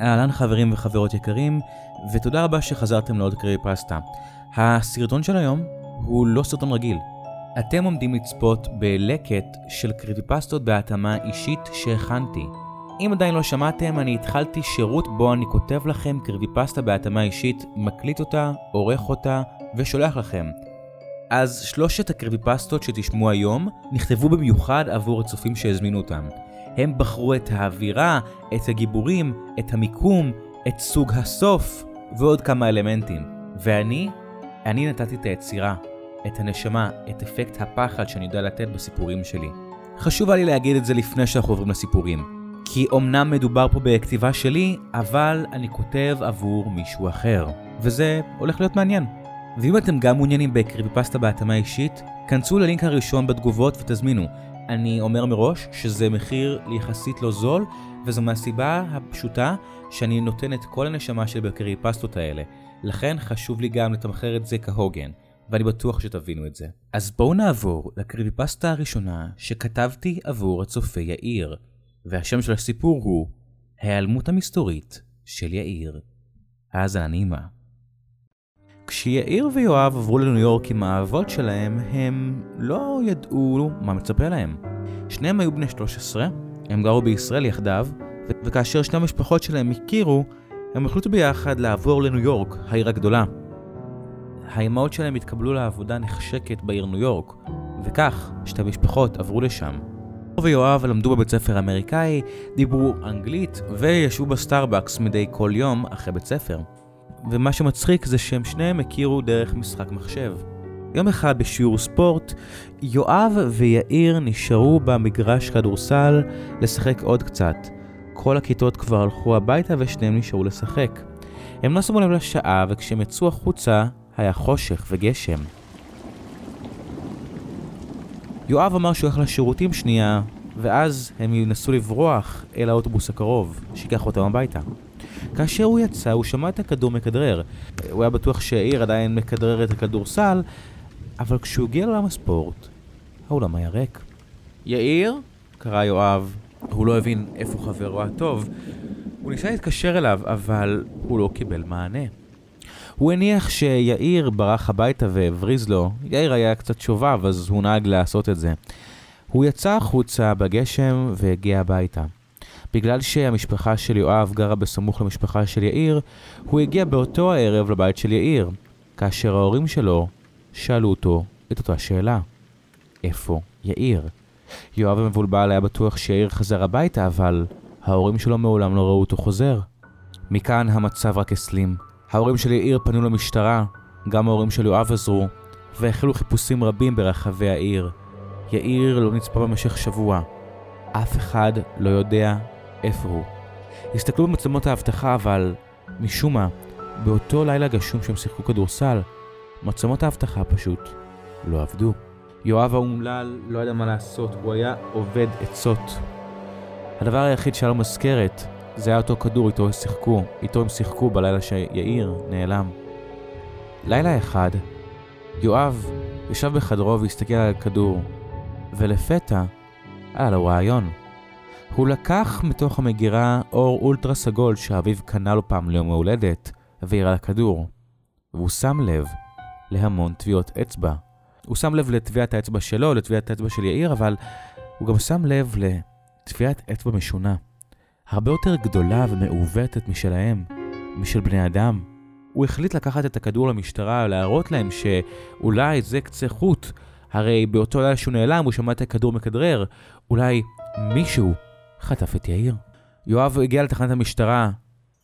אהלן חברים וחברות יקרים, ותודה רבה שחזרתם לעוד קריבי פסטה. הסרטון של היום הוא לא סרטון רגיל. אתם עומדים לצפות בלקט של קריבי פסטות בהתאמה אישית שהכנתי. אם עדיין לא שמעתם, אני התחלתי שירות בו אני כותב לכם קריבי פסטה בהתאמה אישית, מקליט אותה, עורך אותה ושולח לכם. אז שלושת הקריבי פסטות שתשמעו היום נכתבו במיוחד עבור הצופים שהזמינו אותם. הם בחרו את האווירה, את הגיבורים, את המיקום, את סוג הסוף ועוד כמה אלמנטים. ואני, אני נתתי את היצירה, את הנשמה, את אפקט הפחד שאני יודע לתת בסיפורים שלי. חשוב היה לי להגיד את זה לפני שאנחנו עוברים לסיפורים. כי אמנם מדובר פה בכתיבה שלי, אבל אני כותב עבור מישהו אחר. וזה הולך להיות מעניין. ואם אתם גם מעוניינים בקריבי פסטה בהתאמה אישית, כנסו ללינק הראשון בתגובות ותזמינו. אני אומר מראש שזה מחיר יחסית לא זול, וזו מהסיבה הפשוטה שאני נותן את כל הנשמה שלי בקריבי פסטות האלה. לכן חשוב לי גם לתמחר את זה כהוגן, ואני בטוח שתבינו את זה. אז בואו נעבור לקריבי פסטה הראשונה שכתבתי עבור הצופה יאיר, והשם של הסיפור הוא ההיעלמות המסתורית של יאיר. האזנה נעימה. כשיאיר ויואב עברו לניו יורק עם האהבות שלהם, הם לא ידעו מה מצפה להם. שניהם היו בני 13, הם גרו בישראל יחדיו, ו- וכאשר שני המשפחות שלהם הכירו, הם החליטו ביחד לעבור לניו יורק, העיר הגדולה. האימהות שלהם התקבלו לעבודה נחשקת בעיר ניו יורק, וכך שתי המשפחות עברו לשם. ויואב למדו בבית ספר אמריקאי, דיברו אנגלית וישבו בסטארבקס מדי כל יום אחרי בית ספר. ומה שמצחיק זה שהם שניהם הכירו דרך משחק מחשב. יום אחד בשיעור ספורט, יואב ויאיר נשארו במגרש כדורסל לשחק עוד קצת. כל הכיתות כבר הלכו הביתה ושניהם נשארו לשחק. הם לא שמו לב לשעה וכשהם יצאו החוצה היה חושך וגשם. יואב אמר שהוא הולך לשירותים שנייה, ואז הם ינסו לברוח אל האוטובוס הקרוב, שיקח אותם הביתה. כאשר הוא יצא, הוא שמע את הכדור מכדרר. הוא היה בטוח שיאיר עדיין מכדרר את הכדורסל, אבל כשהוא הגיע לעולם הספורט, האולם היה ריק. יאיר? קרא יואב. הוא לא הבין איפה חברו הטוב. הוא ניסה להתקשר אליו, אבל הוא לא קיבל מענה. הוא הניח שיאיר ברח הביתה והבריז לו. יאיר היה קצת שובב, אז הוא נהג לעשות את זה. הוא יצא החוצה בגשם והגיע הביתה. בגלל שהמשפחה של יואב גרה בסמוך למשפחה של יאיר, הוא הגיע באותו הערב לבית של יאיר, כאשר ההורים שלו שאלו אותו את אותה שאלה. איפה יאיר? יואב המבולבל היה בטוח שיאיר חזר הביתה, אבל ההורים שלו מעולם לא ראו אותו חוזר. מכאן המצב רק הסלים. ההורים של יאיר פנו למשטרה, גם ההורים של יואב עזרו, והחלו חיפושים רבים ברחבי העיר. יאיר לא נצפה במשך שבוע. אף אחד לא יודע איפה הוא. הסתכלו במצלמות האבטחה, אבל משום מה, באותו לילה גשום שהם שיחקו כדורסל, מצלמות האבטחה פשוט לא עבדו. יואב האומלל לא ידע מה לעשות, הוא היה עובד עצות. הדבר היחיד שהיה לו מזכרת, זה היה אותו כדור איתו הם שיחקו, איתו הם שיחקו בלילה שיאיר נעלם. לילה אחד, יואב ישב בחדרו והסתכל על הכדור, ולפתע היה לו רעיון. הוא לקח מתוך המגירה אור אולטרה סגול שאביו קנה לו פעם ליום ההולדת, והעיר על הכדור. והוא שם לב להמון טביעות אצבע. הוא שם לב לטביעת האצבע שלו, לטביעת האצבע של יאיר, אבל הוא גם שם לב לטביעת אצבע משונה. הרבה יותר גדולה ומעוותת משלהם, משל בני אדם. הוא החליט לקחת את הכדור למשטרה, להראות להם שאולי זה קצה חוט. הרי באותו לילה שהוא נעלם הוא שמע את הכדור מכדרר. אולי מישהו חטף את יאיר. יואב הגיע לתחנת המשטרה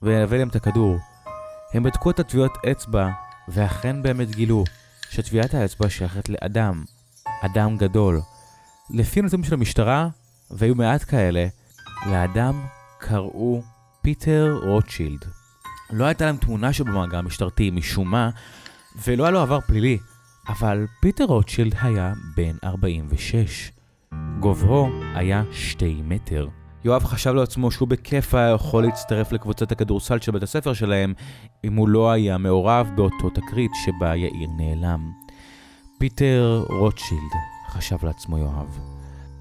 והביא להם את הכדור. הם בדקו את הטביעות אצבע, ואכן באמת גילו שטביעת האצבע שייכת לאדם. אדם גדול. לפי נתונים של המשטרה, והיו מעט כאלה, לאדם קראו פיטר רוטשילד. לא הייתה להם תמונה שלו במאגר המשטרתי משום מה, ולא היה לו עבר פלילי, אבל פיטר רוטשילד היה בן 46. גובהו היה 2 מטר. יואב חשב לעצמו שהוא בכיף היה יכול להצטרף לקבוצת הכדורסל של בית הספר שלהם, אם הוא לא היה מעורב באותו תקרית שבה יאיר נעלם. פיטר רוטשילד, חשב לעצמו יואב.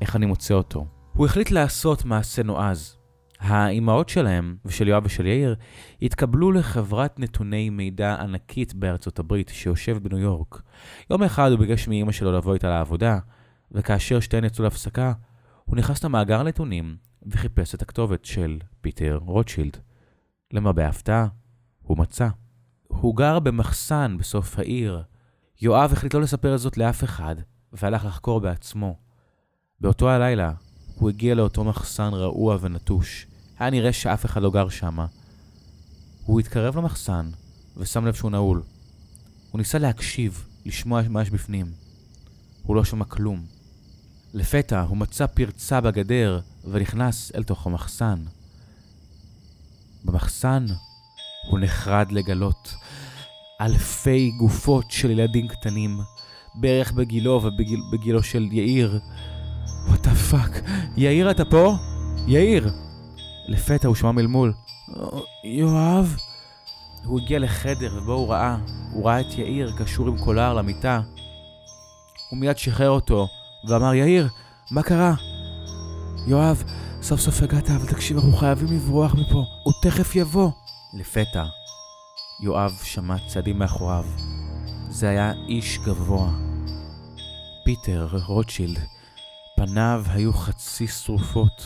איך אני מוצא אותו? הוא החליט לעשות מעשה נועז. האימהות שלהם, ושל יואב ושל יאיר, התקבלו לחברת נתוני מידע ענקית בארצות הברית, שיושב בניו יורק. יום אחד הוא ביקש מאימא שלו לבוא איתה לעבודה, וכאשר שתיהן יצאו להפסקה, הוא נכנס למאגר נתונים וחיפש את הכתובת של פיטר רוטשילד. למרבה ההפתעה, הוא מצא. הוא גר במחסן בסוף העיר. יואב החליט לא לספר את זאת לאף אחד, והלך לחקור בעצמו. באותו הלילה, הוא הגיע לאותו מחסן רעוע ונטוש. היה נראה שאף אחד לא גר שמה. הוא התקרב למחסן, ושם לב שהוא נעול. הוא ניסה להקשיב, לשמוע מה יש בפנים. הוא לא שמע כלום. לפתע הוא מצא פרצה בגדר, ונכנס אל תוך המחסן. במחסן הוא נחרד לגלות אלפי גופות של ילדים קטנים, בערך בגילו ובגילו של יאיר. What the fuck, יאיר אתה פה? יאיר! לפתע הוא שמע מלמול. יואב? הוא הגיע לחדר ובו הוא ראה, הוא ראה את יאיר קשור עם כולו למיטה. הוא מיד שחרר אותו ואמר, יאיר, מה קרה? יואב, סוף סוף הגעת, אבל תקשיב, אנחנו חייבים לברוח מפה, הוא תכף יבוא. לפתע, יואב שמע צעדים מאחוריו. זה היה איש גבוה. פיטר רוטשילד. פניו היו חצי שרופות.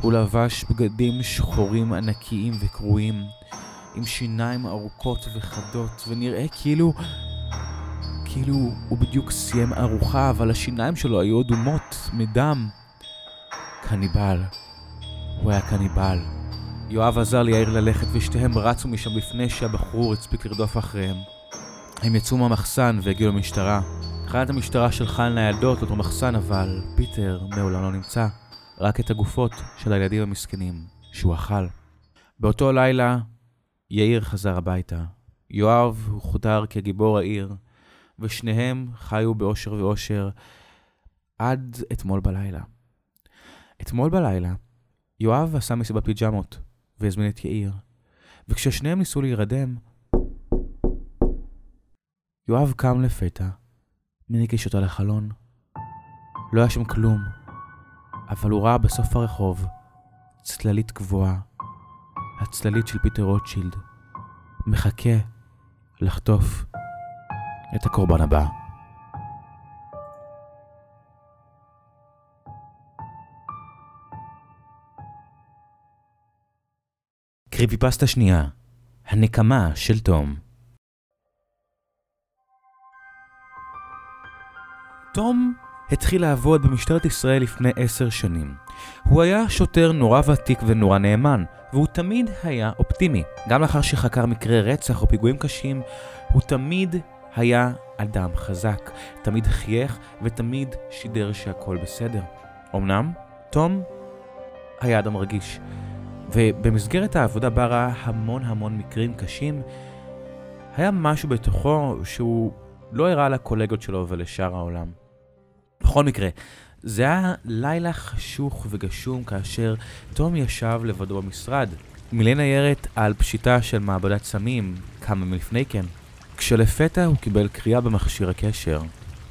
הוא לבש בגדים שחורים ענקיים וקרועים, עם שיניים ארוכות וחדות, ונראה כאילו... כאילו הוא בדיוק סיים ארוחה, אבל השיניים שלו היו אדומות מדם. קניבל. הוא היה קניבל. יואב עזר ליאיר ללכת ושתיהם רצו משם לפני שהבחור הספיק לרדוף אחריהם. הם יצאו מהמחסן והגיעו למשטרה. תחנת המשטרה שלחה ניידות לאותו מחסן, אבל פיטר מעולם לא נמצא. רק את הגופות של הילדים המסכנים שהוא אכל. באותו לילה יאיר חזר הביתה. יואב הוכתר כגיבור העיר, ושניהם חיו באושר ואושר עד אתמול בלילה. אתמול בלילה יואב עשה מסיבת פיג'מות והזמין את יאיר, וכששניהם ניסו להירדם, יואב קם לפתע, מניקיש אותה לחלון. לא היה שם כלום, אבל הוא ראה בסוף הרחוב צללית גבוהה, הצללית של פיטר רוטשילד, מחכה לחטוף את הקורבן הבא. קריפיפסטה שנייה, הנקמה של תום. תום התחיל לעבוד במשטרת ישראל לפני עשר שנים. הוא היה שוטר נורא ותיק ונורא נאמן, והוא תמיד היה אופטימי. גם לאחר שחקר מקרי רצח או פיגועים קשים, הוא תמיד היה אדם חזק, תמיד חייך ותמיד שידר שהכל בסדר. אמנם, תום היה אדם רגיש, ובמסגרת העבודה בה ראה המון המון מקרים קשים, היה משהו בתוכו שהוא לא הראה לקולגות שלו ולשאר העולם. בכל מקרה, זה היה לילה חשוך וגשום כאשר תום ישב לבדו במשרד. מילא ניירת על פשיטה של מעבדת סמים כמה מלפני כן, כשלפתע הוא קיבל קריאה במכשיר הקשר.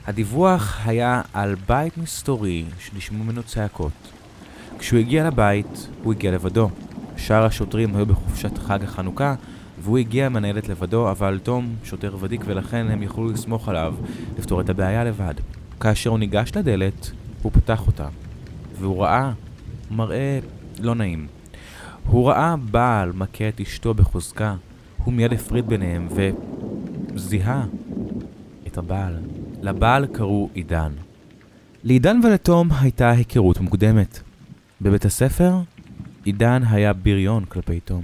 הדיווח היה על בית מסתורי שנשמעו ממנו צעקות. כשהוא הגיע לבית, הוא הגיע לבדו. שאר השוטרים היו בחופשת חג החנוכה, והוא הגיע עם הניידת לבדו, אבל תום שוטר ותיק ולכן הם יכלו לסמוך עליו לפתור את הבעיה לבד. כאשר הוא ניגש לדלת, הוא פתח אותה, והוא ראה מראה לא נעים. הוא ראה בעל מכה את אשתו בחוזקה, הוא מיד הפריד ביניהם וזיהה את הבעל. לבעל קראו עידן. לעידן ולתום הייתה היכרות מוקדמת. בבית הספר, עידן היה בריון כלפי תום.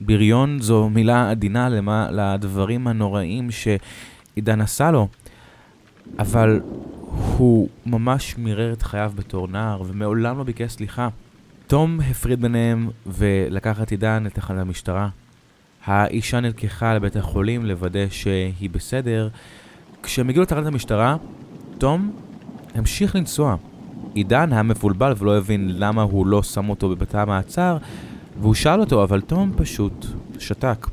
בריון זו מילה עדינה למה, לדברים הנוראים שעידן עשה לו, אבל הוא ממש מירר את חייו בתור נער, ומעולם לא ביקש סליחה. תום הפריד ביניהם ולקח את עידן לתחנת המשטרה. האישה נלקחה לבית החולים לוודא שהיא בסדר. כשהם הגיעו לתחנת המשטרה, תום המשיך לנסוע. עידן היה מבולבל ולא הבין למה הוא לא שם אותו בבתי המעצר, והוא שאל אותו, אבל תום פשוט שתק.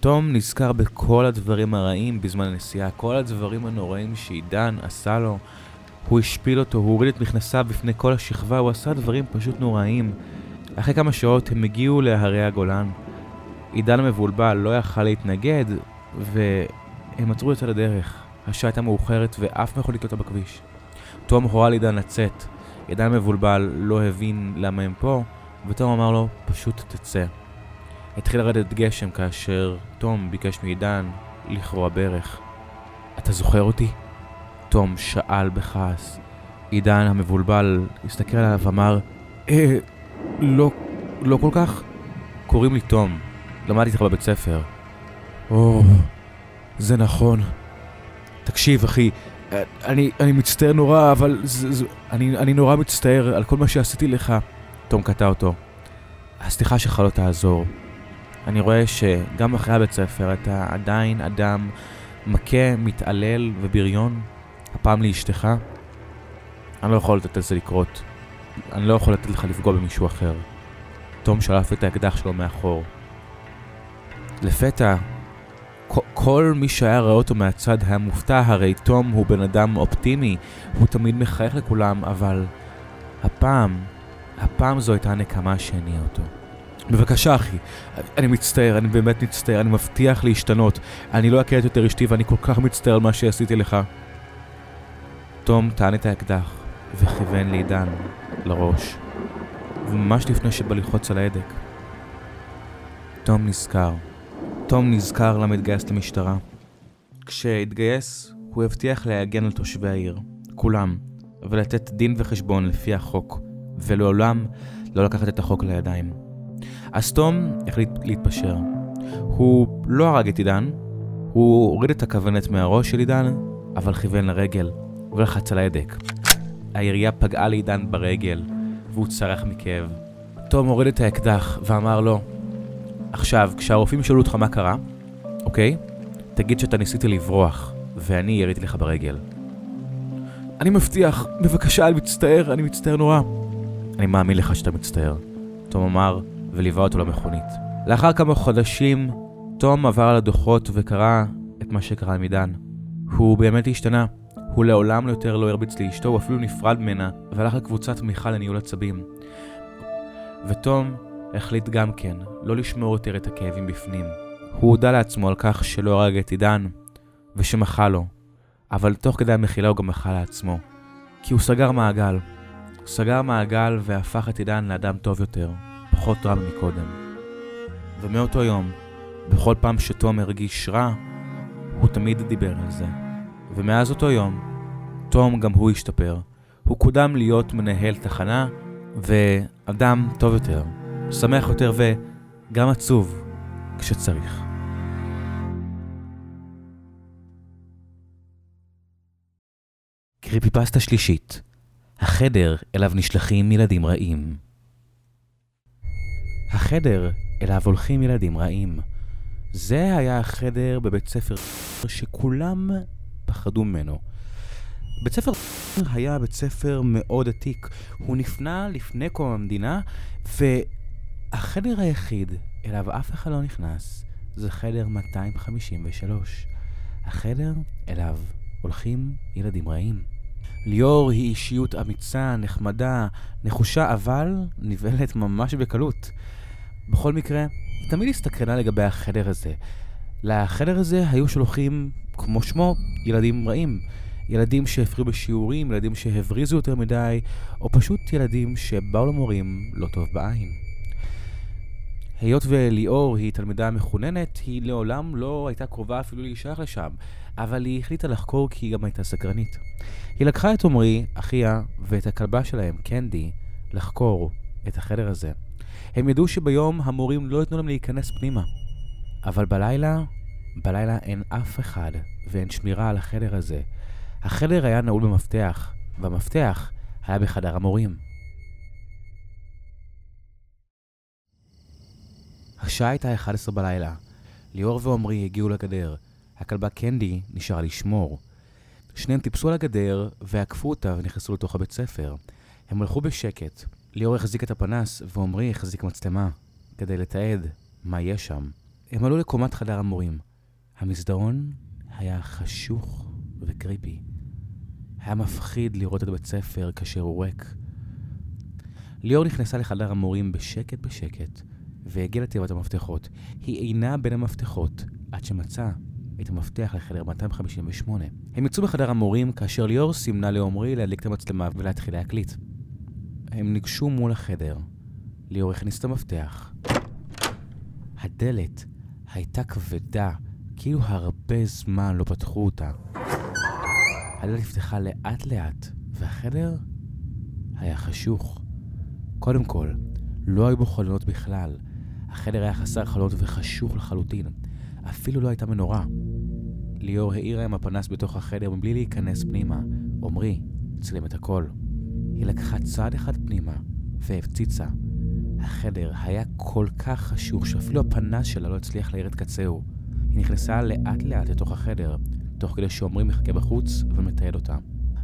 תום נזכר בכל הדברים הרעים בזמן הנסיעה, כל הדברים הנוראים שעידן עשה לו. הוא השפיל אותו, הוא הוריד את מכנסיו בפני כל השכבה, הוא עשה דברים פשוט נוראים. אחרי כמה שעות הם הגיעו להרי הגולן. עידן המבולבל לא יכל להתנגד, והם עצרו את הדרך. השעה הייתה מאוחרת ואף מכונית לא הייתה בכביש. תום הורה לעידן לצאת. עידן המבולבל לא הבין למה הם פה, ותום אמר לו, פשוט תצא. התחיל לרדת גשם כאשר תום ביקש מעידן לכרוע ברך. אתה זוכר אותי? תום שאל בכעס. עידן המבולבל הסתכל עליו ואמר, אה, לא, לא כל כך. קוראים לי תום, למדתי איתך בבית ספר. או, זה נכון. תקשיב, אחי, אני, אני מצטער נורא, אבל זה, זה, אני, אני נורא מצטער על כל מה שעשיתי לך. תום קטע אותו. הסליחה שלך לא תעזור. אני רואה שגם אחרי הבית ספר אתה עדיין אדם מכה, מתעלל ובריון, הפעם לאשתך. אני לא יכול לתת לזה לקרות. אני לא יכול לתת לך לפגוע במישהו אחר. תום שלף את האקדח שלו מאחור. לפתע, כל מי שהיה רואה אותו מהצד היה מופתע, הרי תום הוא בן אדם אופטימי, הוא תמיד מחייך לכולם, אבל הפעם, הפעם זו הייתה הנקמה שהניעה אותו. בבקשה אחי, אני מצטער, אני באמת מצטער, אני מבטיח להשתנות. אני לא אקראת יותר אשתי ואני כל כך מצטער על מה שעשיתי לך. תום טען את האקדח וכיוון לעידן לראש, וממש לפני שבא ללחוץ על ההדק. תום נזכר. תום נזכר למה התגייס למשטרה. כשהתגייס, הוא הבטיח להגן על תושבי העיר, כולם, ולתת דין וחשבון לפי החוק, ולעולם לא לקחת את החוק לידיים. אז תום החליט להתפשר. הוא לא הרג את עידן, הוא הוריד את הכוונת מהראש של עידן, אבל כיוון לרגל, ולחץ על ההדק. הירייה פגעה לעידן ברגל, והוא צרח מכאב. תום הוריד את האקדח ואמר לו, עכשיו, כשהרופאים שאלו אותך מה קרה, אוקיי? תגיד שאתה ניסית לברוח, ואני יריתי לך ברגל. אני מבטיח, בבקשה, אני מצטער, אני מצטער נורא. אני מאמין לך שאתה מצטער. תום אמר, וליווה אותו למכונית. לאחר כמה חודשים, תום עבר על הדוחות וקרא את מה שקרה עם עידן. הוא באמת השתנה. הוא לעולם יותר לא הרביץ לאשתו, הוא אפילו נפרד ממנה, והלך לקבוצת תמיכה לניהול עצבים. ותום החליט גם כן לא לשמור יותר את הכאבים בפנים. הוא הודה לעצמו על כך שלא הרג את עידן, ושמחה לו, אבל תוך כדי המחילה הוא גם מחה לעצמו. כי הוא סגר מעגל. הוא סגר מעגל והפך את עידן לאדם טוב יותר, פחות רע מקודם. ומאותו יום, בכל פעם שתום הרגיש רע, הוא תמיד דיבר על זה. ומאז אותו יום, תום גם הוא השתפר. הוא קודם להיות מנהל תחנה, ואדם טוב יותר. שמח יותר וגם עצוב כשצריך. קריפיפסטה שלישית החדר אליו נשלחים ילדים רעים. החדר אליו הולכים ילדים רעים. זה היה החדר בבית ספר שכולם פחדו ממנו. בית ספר היה בית ספר מאוד עתיק. הוא נפנה לפני קום המדינה, ו... החדר היחיד אליו אף אחד לא נכנס זה חדר 253. החדר אליו הולכים ילדים רעים. ליאור היא אישיות אמיצה, נחמדה, נחושה, אבל נבהלת ממש בקלות. בכל מקרה, היא תמיד הסתכלה לגבי החדר הזה. לחדר הזה היו שולחים, כמו שמו, ילדים רעים. ילדים שהפריעו בשיעורים, ילדים שהבריזו יותר מדי, או פשוט ילדים שבאו למורים לא טוב בעין. היות וליאור היא תלמידה מחוננת, היא לעולם לא הייתה קרובה אפילו להישאר לשם, אבל היא החליטה לחקור כי היא גם הייתה סקרנית. היא לקחה את עמרי, אחיה, ואת הכלבה שלהם, קנדי, לחקור את החדר הזה. הם ידעו שביום המורים לא ייתנו להם להיכנס פנימה. אבל בלילה, בלילה אין אף אחד, ואין שמירה על החדר הזה. החדר היה נעול במפתח, והמפתח היה בחדר המורים. השעה הייתה 11 בלילה. ליאור ועמרי הגיעו לגדר. הכלבה קנדי נשארה לשמור. שניהם טיפסו על הגדר ועקפו אותה ונכנסו לתוך הבית ספר. הם הלכו בשקט. ליאור החזיק את הפנס ועמרי החזיק מצלמה, כדי לתעד מה יש שם. הם עלו לקומת חדר המורים. המסדרון היה חשוך וקריפי. היה מפחיד לראות את הבית ספר כאשר הוא ריק. ליאור נכנסה לחדר המורים בשקט בשקט, והגיעה לתיבת המפתחות. היא אינה בין המפתחות עד שמצאה את המפתח לחדר 258. הם יצאו מחדר המורים כאשר ליאור סימנה לעומרי להדליק את המצלמה ולהתחיל להקליט. הם ניגשו מול החדר. ליאור הכניס את המפתח. הדלת הייתה כבדה, כאילו הרבה זמן לא פתחו אותה. הדלת נפתחה לאט לאט, והחדר היה חשוך. קודם כל, לא היו בו חלונות בכלל. החדר היה חסר חלונות וחשוך לחלוטין. אפילו לא הייתה מנורה. ליאור האירה עם הפנס בתוך החדר מבלי להיכנס פנימה. עמרי צילם את הכל. היא לקחה צעד אחד פנימה והפציצה. החדר היה כל כך חשוך שאפילו הפנס שלה לא הצליח להאיר את קצהו. היא נכנסה לאט לאט לתוך החדר, תוך כדי שעמרי מחכה בחוץ ומתעד אותה.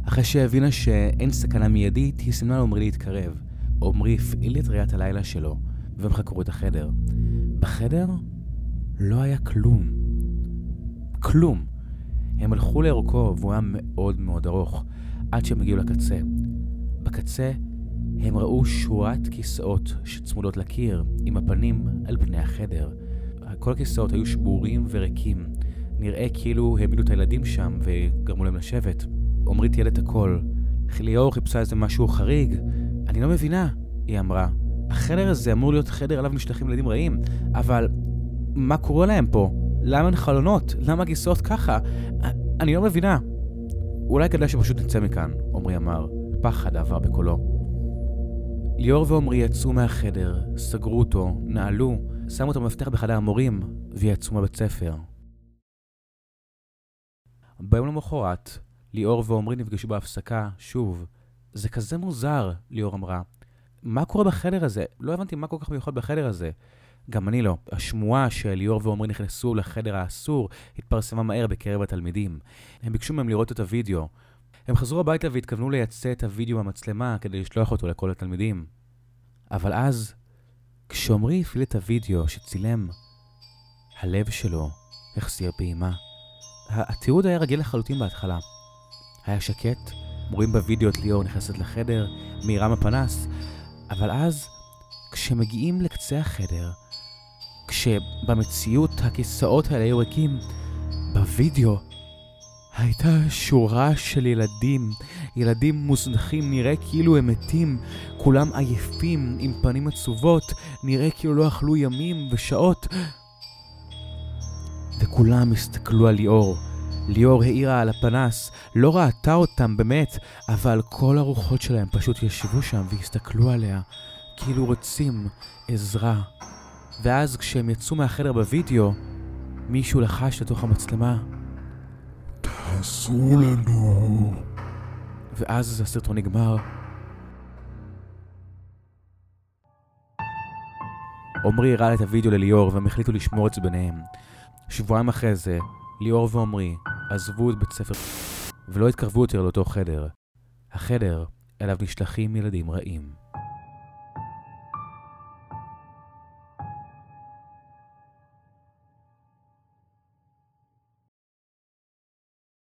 אחרי שהבינה שאין סכנה מיידית, היא סימנה לעמרי להתקרב. עמרי הפעיל את ראיית הלילה שלו, והם חקרו את החדר. בחדר לא היה כלום. כלום. הם הלכו לאורכו והוא היה מאוד מאוד ארוך, עד שהם הגיעו לקצה. בקצה הם ראו שורת כיסאות שצמודות לקיר, עם הפנים על פני החדר. כל הכיסאות היו שבורים וריקים. נראה כאילו העמידו את הילדים שם וגרמו להם לשבת. עמרי תיעד את הכל. ליאור חיפשה איזה משהו חריג. אני לא מבינה, היא אמרה. החדר הזה אמור להיות חדר עליו נשלחים ילדים רעים, אבל מה קורה להם פה? למה אין חלונות? למה הכיסאות ככה? אני לא מבינה. אולי כדאי שפשוט נצא מכאן, עמרי אמר. פחד עבר בקולו. ליאור ועמרי יצאו מהחדר, סגרו אותו, נעלו, שמו את המפתח בחדר המורים, ויצאו מהבית ספר. ביום למחרת, ליאור ועמרי נפגשו בהפסקה, שוב. זה כזה מוזר, ליאור אמרה. מה קורה בחדר הזה? לא הבנתי מה כל כך מיוחד בחדר הזה. גם אני לא. השמועה שליאור ועמרי נכנסו לחדר האסור התפרסמה מהר בקרב התלמידים. הם ביקשו מהם לראות את הוידאו. הם חזרו הביתה והתכוונו לייצא את הוידאו מהמצלמה כדי לשלוח אותו לכל התלמידים. אבל אז, כשעמרי הפעיל את הוידאו שצילם, הלב שלו החסיר פעימה. התיעוד היה רגיל לחלוטין בהתחלה. היה שקט, רואים בוידאו את ליאור נכנסת לחדר, מאירה מפנס, אבל אז, כשמגיעים לקצה החדר, כשבמציאות הכיסאות האלה היו ריקים, בווידאו הייתה שורה של ילדים, ילדים מוזנחים, נראה כאילו הם מתים, כולם עייפים, עם פנים עצובות, נראה כאילו לא אכלו ימים ושעות. וכולם הסתכלו על ליאור. ליאור האירה על הפנס, לא ראתה אותם באמת, אבל כל הרוחות שלהם פשוט ישבו שם והסתכלו עליה, כאילו רוצים עזרה. ואז כשהם יצאו מהחדר בווידאו, מישהו לחש לתוך המצלמה. תעזרו לנו. ואז הסרטון נגמר. עמרי הראה את הוידאו לליאור והם החליטו לשמור את זה ביניהם. שבועיים אחרי זה, ליאור ועמרי עזבו את בית ספר ולא התקרבו יותר לאותו חדר. החדר אליו נשלחים ילדים רעים.